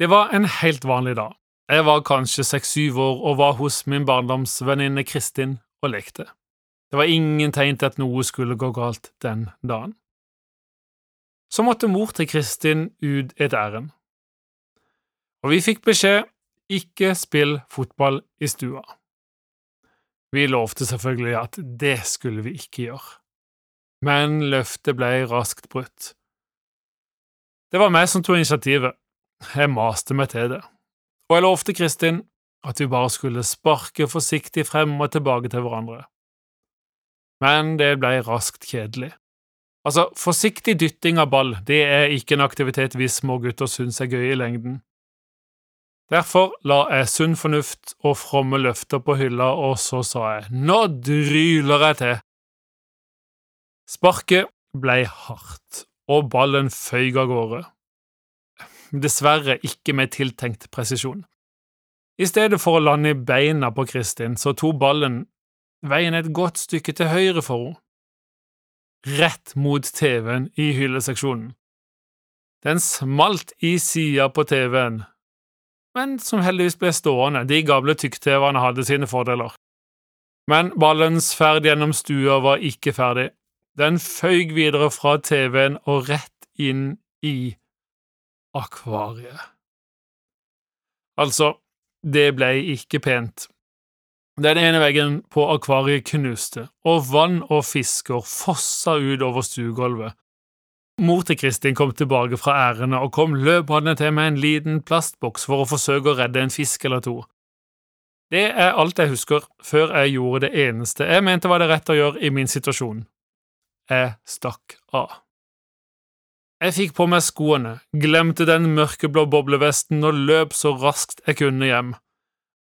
Det var en helt vanlig dag. Jeg var kanskje seks–syv år og var hos min barndomsvenninne Kristin og lekte. Det var ingen tegn til at noe skulle gå galt den dagen. Så måtte mor til Kristin ut et ærend, og vi fikk beskjed ikke spill fotball i stua. Vi lovte selvfølgelig at det skulle vi ikke gjøre, men løftet ble raskt brutt. Det var meg som tok initiativet. Jeg maste meg til det, og jeg lovte Kristin at vi bare skulle sparke forsiktig frem og tilbake til hverandre. Men det ble raskt kjedelig. Altså, forsiktig dytting av ball, det er ikke en aktivitet vi små gutter syns er gøy i lengden. Derfor la jeg sunn fornuft og fromme løfter på hylla, og så sa jeg nå dryler jeg til. Sparket blei hardt, og ballen føyk av gårde. Dessverre ikke med tiltenkt presisjon. I stedet for å lande i beina på Kristin, så tok ballen veien et godt stykke til høyre for henne. Rett mot TV-en i hylleseksjonen. Den smalt i sida på TV-en, men som heldigvis ble stående, de gamle tykk-TV-ene hadde sine fordeler. Men ballens ferd gjennom stua var ikke ferdig. Den føyk videre fra TV-en og rett inn i akvariet. Altså, det ble ikke pent. Den ene veggen på akvariet knuste, og vann og fisker fossa ut over stuegulvet, Mor til Kristin kom tilbake fra ærene og kom løpende til med en liten plastboks for å forsøke å redde en fisk eller to. Det er alt jeg husker før jeg gjorde det eneste jeg mente var det rett å gjøre i min situasjon. Jeg stakk av. Jeg fikk på meg skoene, glemte den mørkeblå boblevesten og løp så raskt jeg kunne hjem.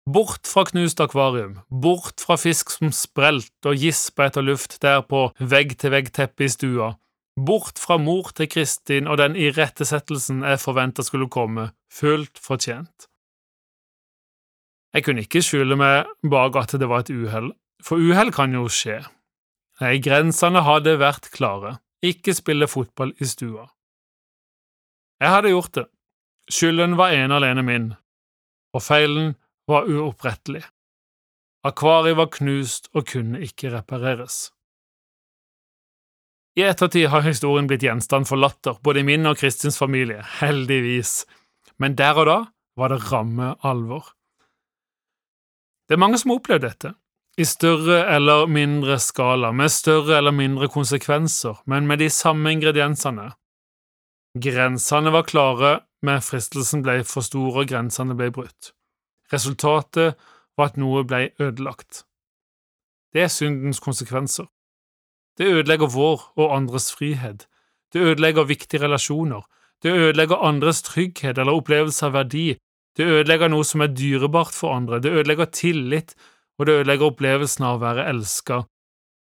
Bort fra knust akvarium, bort fra fisk som sprelt og gispa etter luft der på vegg-til-vegg-teppet i stua, Bort fra mor til Kristin og den irettesettelsen jeg forventa skulle komme, fullt fortjent. Jeg kunne ikke skjule meg bak at det var et uhell, for uhell kan jo skje. Nei, grensene hadde vært klare, ikke spille fotball i stua. Jeg hadde gjort det, skylden var ene alene min, og feilen var uopprettelig. Akvariet var knust og kunne ikke repareres. I ettertid har historien blitt gjenstand for latter, både i min og Kristins familie, heldigvis, men der og da var det ramme alvor. Det er mange som har opplevd dette, i større eller mindre skala, med større eller mindre konsekvenser, men med de samme ingrediensene. Grensene var klare, men fristelsen ble for stor og grensene ble brutt. Resultatet var at noe ble ødelagt. Det er syndens konsekvenser. Det ødelegger vår og andres frihet. Det ødelegger viktige relasjoner. Det ødelegger andres trygghet eller opplevelse av verdi. Det ødelegger noe som er dyrebart for andre. Det ødelegger tillit, og det ødelegger opplevelsen av å være elska.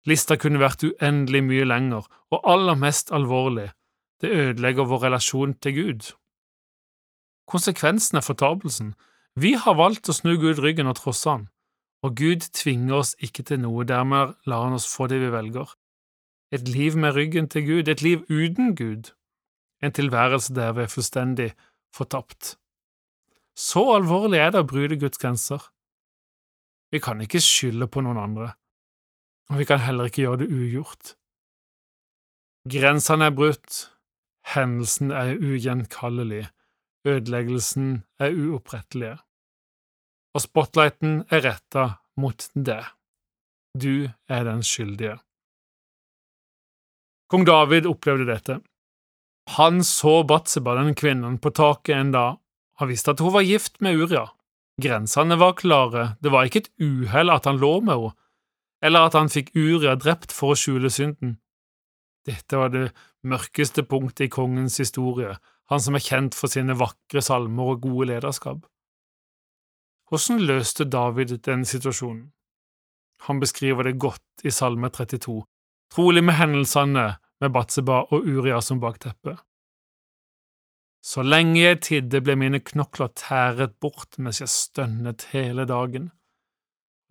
Lista kunne vært uendelig mye lenger, og aller mest alvorlig, det ødelegger vår relasjon til Gud. Konsekvensen er fortapelsen. Vi har valgt å snu Gud ryggen og trosse Han, og Gud tvinger oss ikke til noe, dermed lar Han oss få det vi velger et liv med ryggen til Gud, et liv uten Gud, en tilværelse der vi er fullstendig fortapt. Så alvorlig er det å bryte Guds grenser. Vi kan ikke skylde på noen andre, og vi kan heller ikke gjøre det ugjort. Grensene er brutt, hendelsen er ugjenkallelig, ødeleggelsen er uopprettelig, og spotlighten er retta mot det. Du er den skyldige. Kong David opplevde dette. Han så Batseba, den kvinnen, på taket en dag. Han visste at hun var gift med Uria. Grensene var klare, det var ikke et uhell at han lå med henne, eller at han fikk Uria drept for å skjule synden. Dette var det mørkeste punktet i kongens historie, han som er kjent for sine vakre salmer og gode lederskap. Hvordan løste David den situasjonen? Han beskriver det godt i Salme 32, trolig med hendelsene med Batseba og Uria som bakteppe. Så lenge jeg tidde, ble mine knokler tæret bort mens jeg stønnet hele dagen.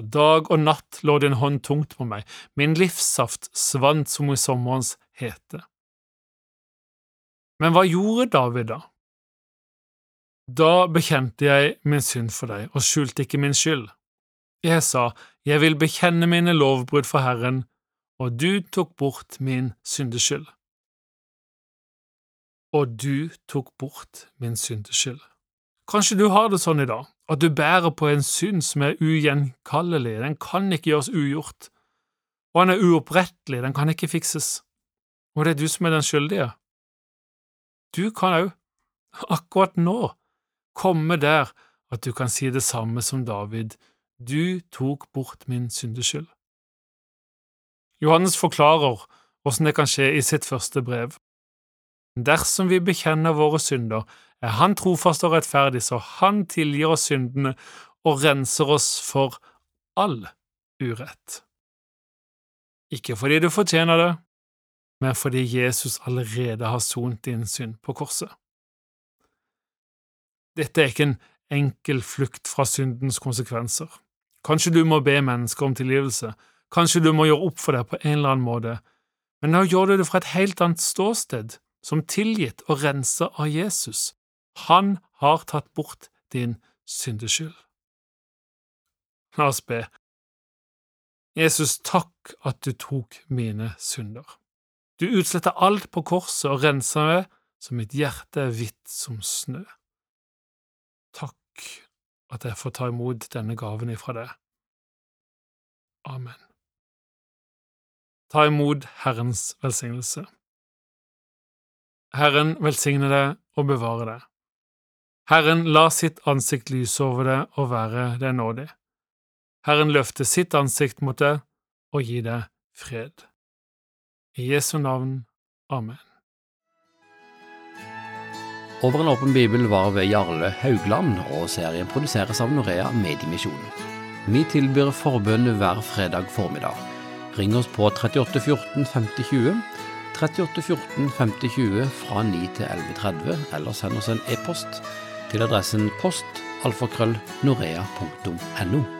Dag og natt lå din hånd tungt på meg, min livssaft svant som i sommerens hete. Men hva gjorde David, da? Da bekjente jeg min synd for deg og skjulte ikke min skyld. Jeg sa, Jeg vil bekjenne mine lovbrudd for Herren, og du tok bort min syndeskyld. Og du tok bort min syndeskyld. Kanskje du har det sånn i dag, at du bærer på en synd som er ugjenkallelig, den kan ikke gjøres ugjort, og den er uopprettelig, den kan ikke fikses, og det er du som er den skyldige. Du kan òg, akkurat nå, komme der at du kan si det samme som David, du tok bort min syndeskyld. Johannes forklarer hvordan det kan skje i sitt første brev. Dersom vi bekjenner våre synder, er Han trofast og rettferdig, så Han tilgir oss syndene og renser oss for all urett. Ikke fordi du fortjener det, men fordi Jesus allerede har sont din synd på korset. Dette er ikke en enkel flukt fra syndens konsekvenser. Kanskje du må be mennesker om tilgivelse, kanskje du må gjøre opp for deg på en eller annen måte, men nå gjør du det fra et helt annet ståsted, som tilgitt og renset av Jesus. Han har tatt bort din syndeskyld. La oss be. Jesus, takk at du tok mine synder. Du utsletta alt på korset og rensa meg så mitt hjerte er hvitt som snø. Takk at jeg får ta imot denne gaven ifra deg. Amen. Ta imot Herrens velsignelse. Herren velsigne deg og bevare deg. Herren la sitt ansikt lyse over deg og være deg nådig. Herren løfte sitt ansikt mot deg og gi deg fred. I Jesu navn. Amen. Over en åpen bibel var ved Jarle Haugland, og serien produseres av Norea Mediemisjon. Vi tilbyr forbønn hver fredag formiddag. Ring oss på 38 14 50 20, 38 14 50 20 fra 9 til 11.30, eller send oss en e-post til adressen post alfakrøll norea.no.